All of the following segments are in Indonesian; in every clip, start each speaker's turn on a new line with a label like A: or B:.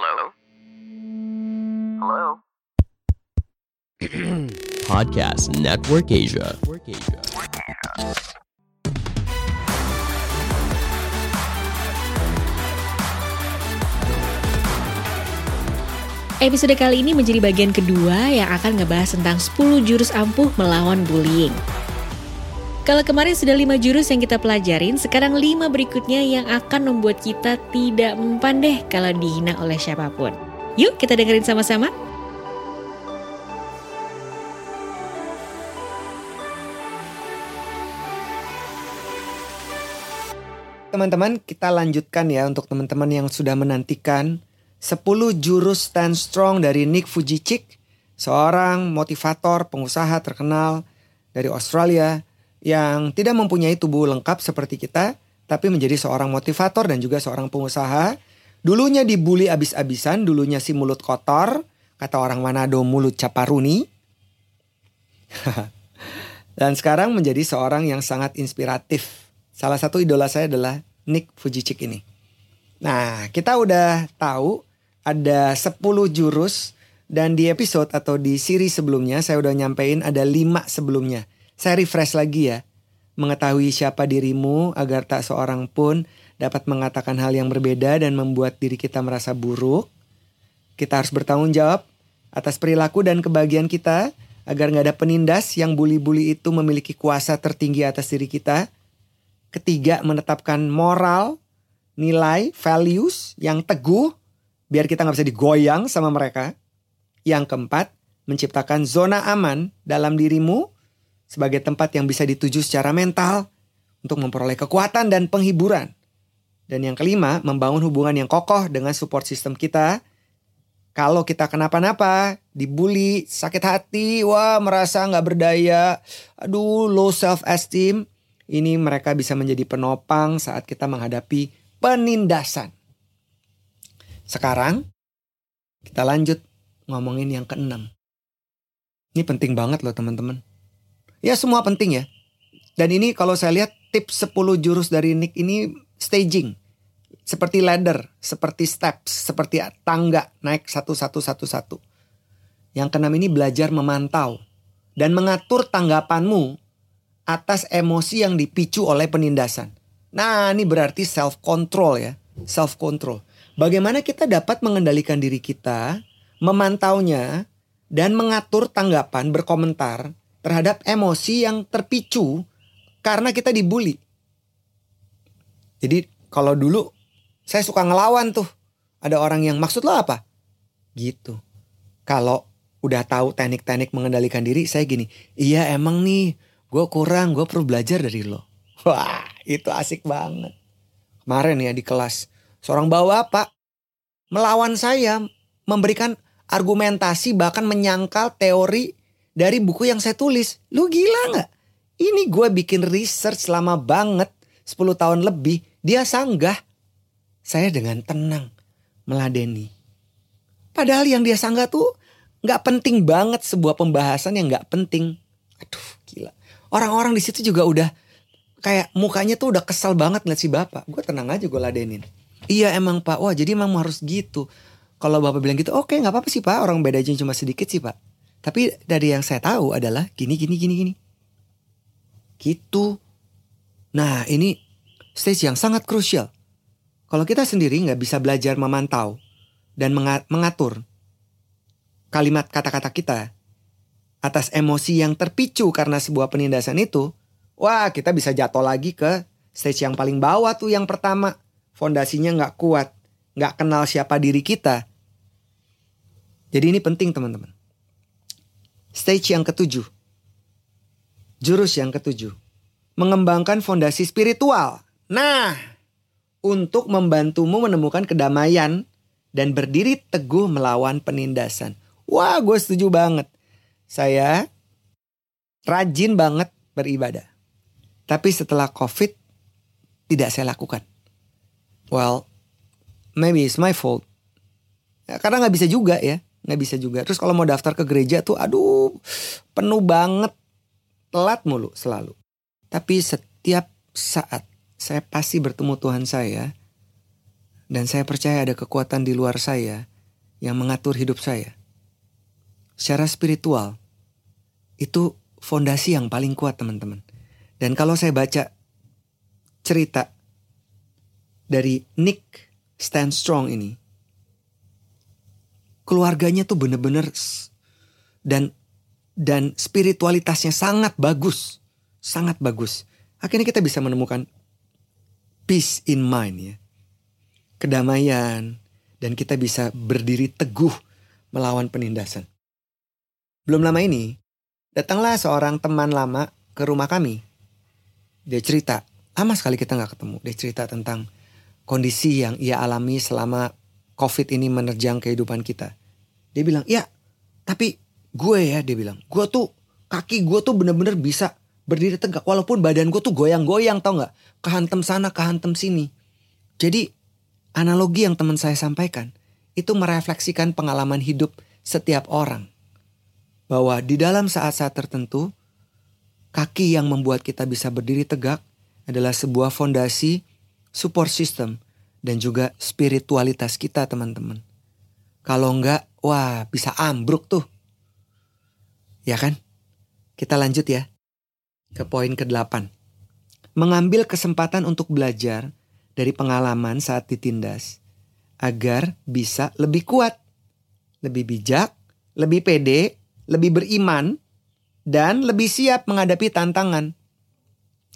A: Hello? Hello?
B: Podcast Network Asia.
C: Episode kali ini menjadi bagian kedua yang akan ngebahas tentang 10 jurus ampuh melawan bullying. Kalau kemarin sudah 5 jurus yang kita pelajarin, sekarang 5 berikutnya yang akan membuat kita tidak mempan deh kalau dihina oleh siapa pun. Yuk kita dengerin sama-sama.
D: Teman-teman, kita lanjutkan ya untuk teman-teman yang sudah menantikan 10 jurus stand strong dari Nick Fujicik, seorang motivator pengusaha terkenal dari Australia yang tidak mempunyai tubuh lengkap seperti kita, tapi menjadi seorang motivator dan juga seorang pengusaha. Dulunya dibully abis-abisan, dulunya si mulut kotor, kata orang Manado mulut caparuni. dan sekarang menjadi seorang yang sangat inspiratif. Salah satu idola saya adalah Nick Fujicik ini. Nah, kita udah tahu ada 10 jurus dan di episode atau di seri sebelumnya saya udah nyampein ada 5 sebelumnya. Saya refresh lagi ya. Mengetahui siapa dirimu agar tak seorang pun dapat mengatakan hal yang berbeda dan membuat diri kita merasa buruk. Kita harus bertanggung jawab atas perilaku dan kebahagiaan kita agar nggak ada penindas yang bully-bully itu memiliki kuasa tertinggi atas diri kita. Ketiga, menetapkan moral, nilai, values yang teguh biar kita nggak bisa digoyang sama mereka. Yang keempat, menciptakan zona aman dalam dirimu sebagai tempat yang bisa dituju secara mental untuk memperoleh kekuatan dan penghiburan. Dan yang kelima, membangun hubungan yang kokoh dengan support system kita. Kalau kita kenapa-napa, dibully, sakit hati, wah merasa nggak berdaya, aduh low self esteem, ini mereka bisa menjadi penopang saat kita menghadapi penindasan. Sekarang kita lanjut ngomongin yang keenam. Ini penting banget loh teman-teman. Ya semua penting ya. Dan ini kalau saya lihat tips 10 jurus dari Nick ini staging. Seperti ladder, seperti steps, seperti tangga naik satu-satu-satu-satu. Yang keenam ini belajar memantau dan mengatur tanggapanmu atas emosi yang dipicu oleh penindasan. Nah, ini berarti self control ya, self control. Bagaimana kita dapat mengendalikan diri kita, memantaunya dan mengatur tanggapan berkomentar terhadap emosi yang terpicu karena kita dibully. Jadi kalau dulu saya suka ngelawan tuh. Ada orang yang maksud lo apa? Gitu. Kalau udah tahu teknik-teknik mengendalikan diri, saya gini, iya emang nih gue kurang, gue perlu belajar dari lo. Wah itu asik banget. Kemarin ya di kelas, seorang bawa pak melawan saya, memberikan argumentasi bahkan menyangkal teori dari buku yang saya tulis. Lu gila nggak? Ini gue bikin research lama banget, 10 tahun lebih, dia sanggah. Saya dengan tenang meladeni. Padahal yang dia sanggah tuh nggak penting banget sebuah pembahasan yang nggak penting. Aduh gila. Orang-orang di situ juga udah kayak mukanya tuh udah kesal banget ngeliat si bapak. Gue tenang aja gue ladenin. Iya emang pak, wah jadi emang harus gitu. Kalau bapak bilang gitu, oke nggak apa-apa sih pak, orang beda aja cuma sedikit sih pak. Tapi dari yang saya tahu adalah gini, gini, gini, gini. Gitu. Nah ini stage yang sangat krusial. Kalau kita sendiri nggak bisa belajar memantau dan mengatur kalimat kata-kata kita atas emosi yang terpicu karena sebuah penindasan itu, wah kita bisa jatuh lagi ke stage yang paling bawah tuh yang pertama. Fondasinya nggak kuat, nggak kenal siapa diri kita. Jadi ini penting teman-teman. Stage yang ketujuh. Jurus yang ketujuh. Mengembangkan fondasi spiritual. Nah, untuk membantumu menemukan kedamaian dan berdiri teguh melawan penindasan. Wah, gue setuju banget. Saya rajin banget beribadah. Tapi setelah COVID, tidak saya lakukan. Well, maybe it's my fault. Ya, karena nggak bisa juga ya, nggak bisa juga. Terus kalau mau daftar ke gereja tuh, aduh, penuh banget, telat mulu selalu. Tapi setiap saat saya pasti bertemu Tuhan saya Dan saya percaya ada kekuatan di luar saya yang mengatur hidup saya. Secara spiritual, itu fondasi yang paling kuat teman-teman. Dan kalau saya baca cerita dari Nick Stand Strong ini, keluarganya tuh bener-bener dan dan spiritualitasnya sangat bagus, sangat bagus. Akhirnya kita bisa menemukan peace in mind ya kedamaian, dan kita bisa berdiri teguh melawan penindasan. Belum lama ini, datanglah seorang teman lama ke rumah kami. Dia cerita, lama sekali kita nggak ketemu. Dia cerita tentang kondisi yang ia alami selama COVID ini menerjang kehidupan kita. Dia bilang, ya tapi gue ya, dia bilang, gue tuh kaki gue tuh bener-bener bisa berdiri tegak. Walaupun badan gue tuh goyang-goyang tau nggak, kehantem sana, kehantem sini. Jadi analogi yang teman saya sampaikan itu merefleksikan pengalaman hidup setiap orang. Bahwa di dalam saat-saat tertentu, kaki yang membuat kita bisa berdiri tegak adalah sebuah fondasi, support system, dan juga spiritualitas kita teman-teman. Kalau enggak, wah bisa ambruk tuh. Ya kan? Kita lanjut ya. Ke poin ke-8. Mengambil kesempatan untuk belajar dari pengalaman saat ditindas agar bisa lebih kuat, lebih bijak, lebih pede, lebih beriman, dan lebih siap menghadapi tantangan.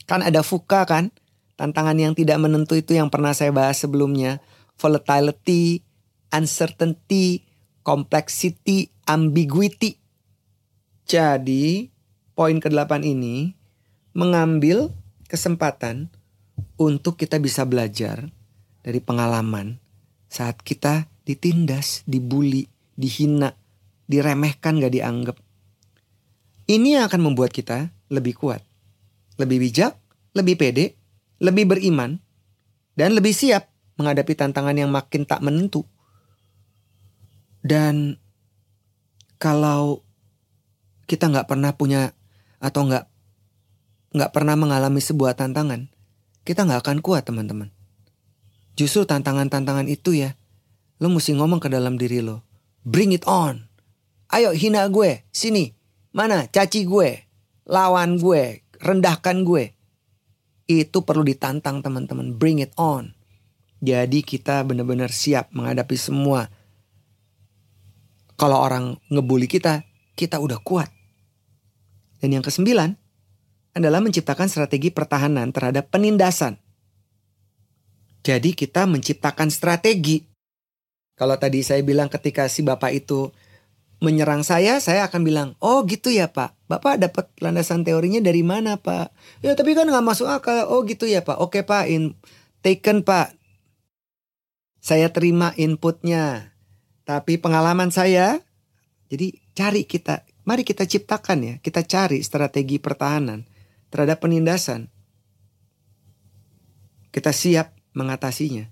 D: Kan ada fuka kan? Tantangan yang tidak menentu itu yang pernah saya bahas sebelumnya. Volatility, uncertainty, complexity, ambiguity. Jadi, poin ke-8 ini mengambil kesempatan untuk kita bisa belajar dari pengalaman saat kita ditindas, dibully, dihina, diremehkan gak dianggap. Ini yang akan membuat kita lebih kuat, lebih bijak, lebih pede, lebih beriman, dan lebih siap menghadapi tantangan yang makin tak menentu. Dan kalau kita nggak pernah punya atau nggak nggak pernah mengalami sebuah tantangan, kita nggak akan kuat teman-teman. Justru tantangan-tantangan itu ya, lo mesti ngomong ke dalam diri lo. Bring it on. Ayo hina gue, sini. Mana caci gue, lawan gue, rendahkan gue. Itu perlu ditantang teman-teman. Bring it on. Jadi kita benar-benar siap menghadapi semua. Kalau orang ngebully kita, kita udah kuat. Dan yang kesembilan, adalah menciptakan strategi pertahanan terhadap penindasan. Jadi kita menciptakan strategi. Kalau tadi saya bilang ketika si bapak itu menyerang saya, saya akan bilang, oh gitu ya pak. Bapak dapat landasan teorinya dari mana pak? Ya tapi kan nggak masuk akal. Oh gitu ya pak. Oke pak, in taken pak. Saya terima inputnya. Tapi pengalaman saya, jadi cari kita, mari kita ciptakan ya, kita cari strategi pertahanan terhadap penindasan. Kita siap mengatasinya.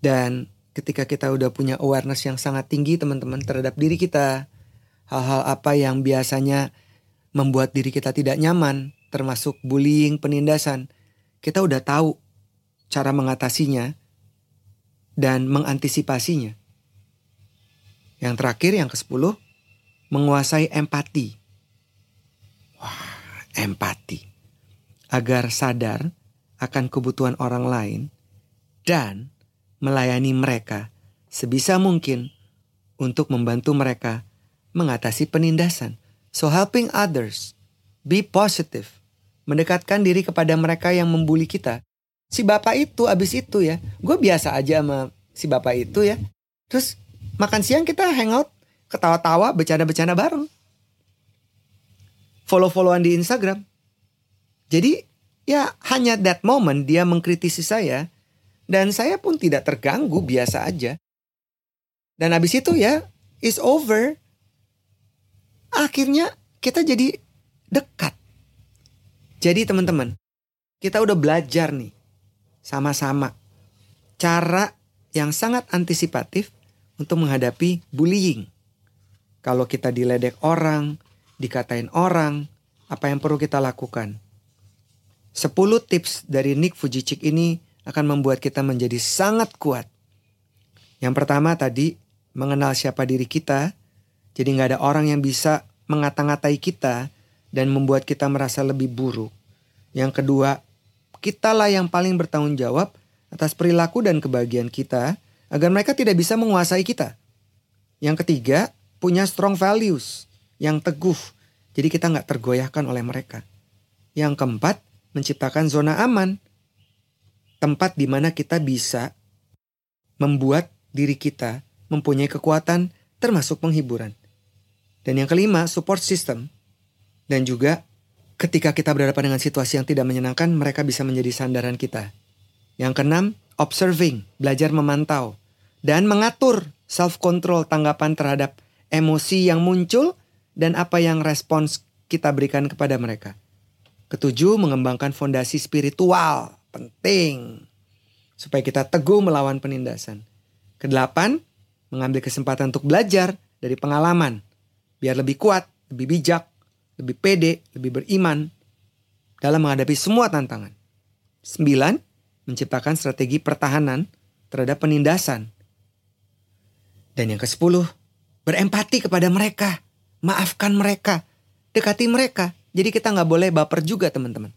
D: Dan ketika kita udah punya awareness yang sangat tinggi teman-teman terhadap diri kita, hal-hal apa yang biasanya membuat diri kita tidak nyaman, termasuk bullying, penindasan, kita udah tahu cara mengatasinya dan mengantisipasinya. Yang terakhir, yang ke-10, menguasai empati empati agar sadar akan kebutuhan orang lain dan melayani mereka sebisa mungkin untuk membantu mereka mengatasi penindasan. So helping others, be positive, mendekatkan diri kepada mereka yang membuli kita. Si bapak itu abis itu ya, gue biasa aja sama si bapak itu ya. Terus makan siang kita hangout, ketawa-tawa, bercanda-bercanda bareng follow-followan di Instagram. Jadi ya hanya that moment dia mengkritisi saya dan saya pun tidak terganggu biasa aja. Dan habis itu ya is over. Akhirnya kita jadi dekat. Jadi teman-teman, kita udah belajar nih sama-sama cara yang sangat antisipatif untuk menghadapi bullying. Kalau kita diledek orang, dikatain orang, apa yang perlu kita lakukan. 10 tips dari Nick Fujicik ini akan membuat kita menjadi sangat kuat. Yang pertama tadi, mengenal siapa diri kita. Jadi nggak ada orang yang bisa mengata-ngatai kita dan membuat kita merasa lebih buruk. Yang kedua, kitalah yang paling bertanggung jawab atas perilaku dan kebahagiaan kita agar mereka tidak bisa menguasai kita. Yang ketiga, punya strong values yang teguh. Jadi kita nggak tergoyahkan oleh mereka. Yang keempat, menciptakan zona aman. Tempat di mana kita bisa membuat diri kita mempunyai kekuatan termasuk penghiburan. Dan yang kelima, support system. Dan juga ketika kita berhadapan dengan situasi yang tidak menyenangkan, mereka bisa menjadi sandaran kita. Yang keenam, observing, belajar memantau. Dan mengatur self-control tanggapan terhadap emosi yang muncul dan apa yang respons kita berikan kepada mereka. Ketujuh, mengembangkan fondasi spiritual. Penting. Supaya kita teguh melawan penindasan. Kedelapan, mengambil kesempatan untuk belajar dari pengalaman. Biar lebih kuat, lebih bijak, lebih pede, lebih beriman dalam menghadapi semua tantangan. Sembilan, menciptakan strategi pertahanan terhadap penindasan. Dan yang ke-10, berempati kepada mereka, maafkan mereka, dekati mereka. Jadi kita nggak boleh baper juga teman-teman.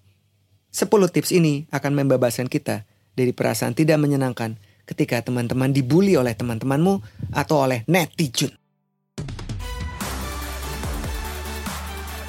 D: 10 tips ini akan membebaskan kita dari perasaan tidak menyenangkan ketika teman-teman dibully oleh teman-temanmu atau oleh netizen.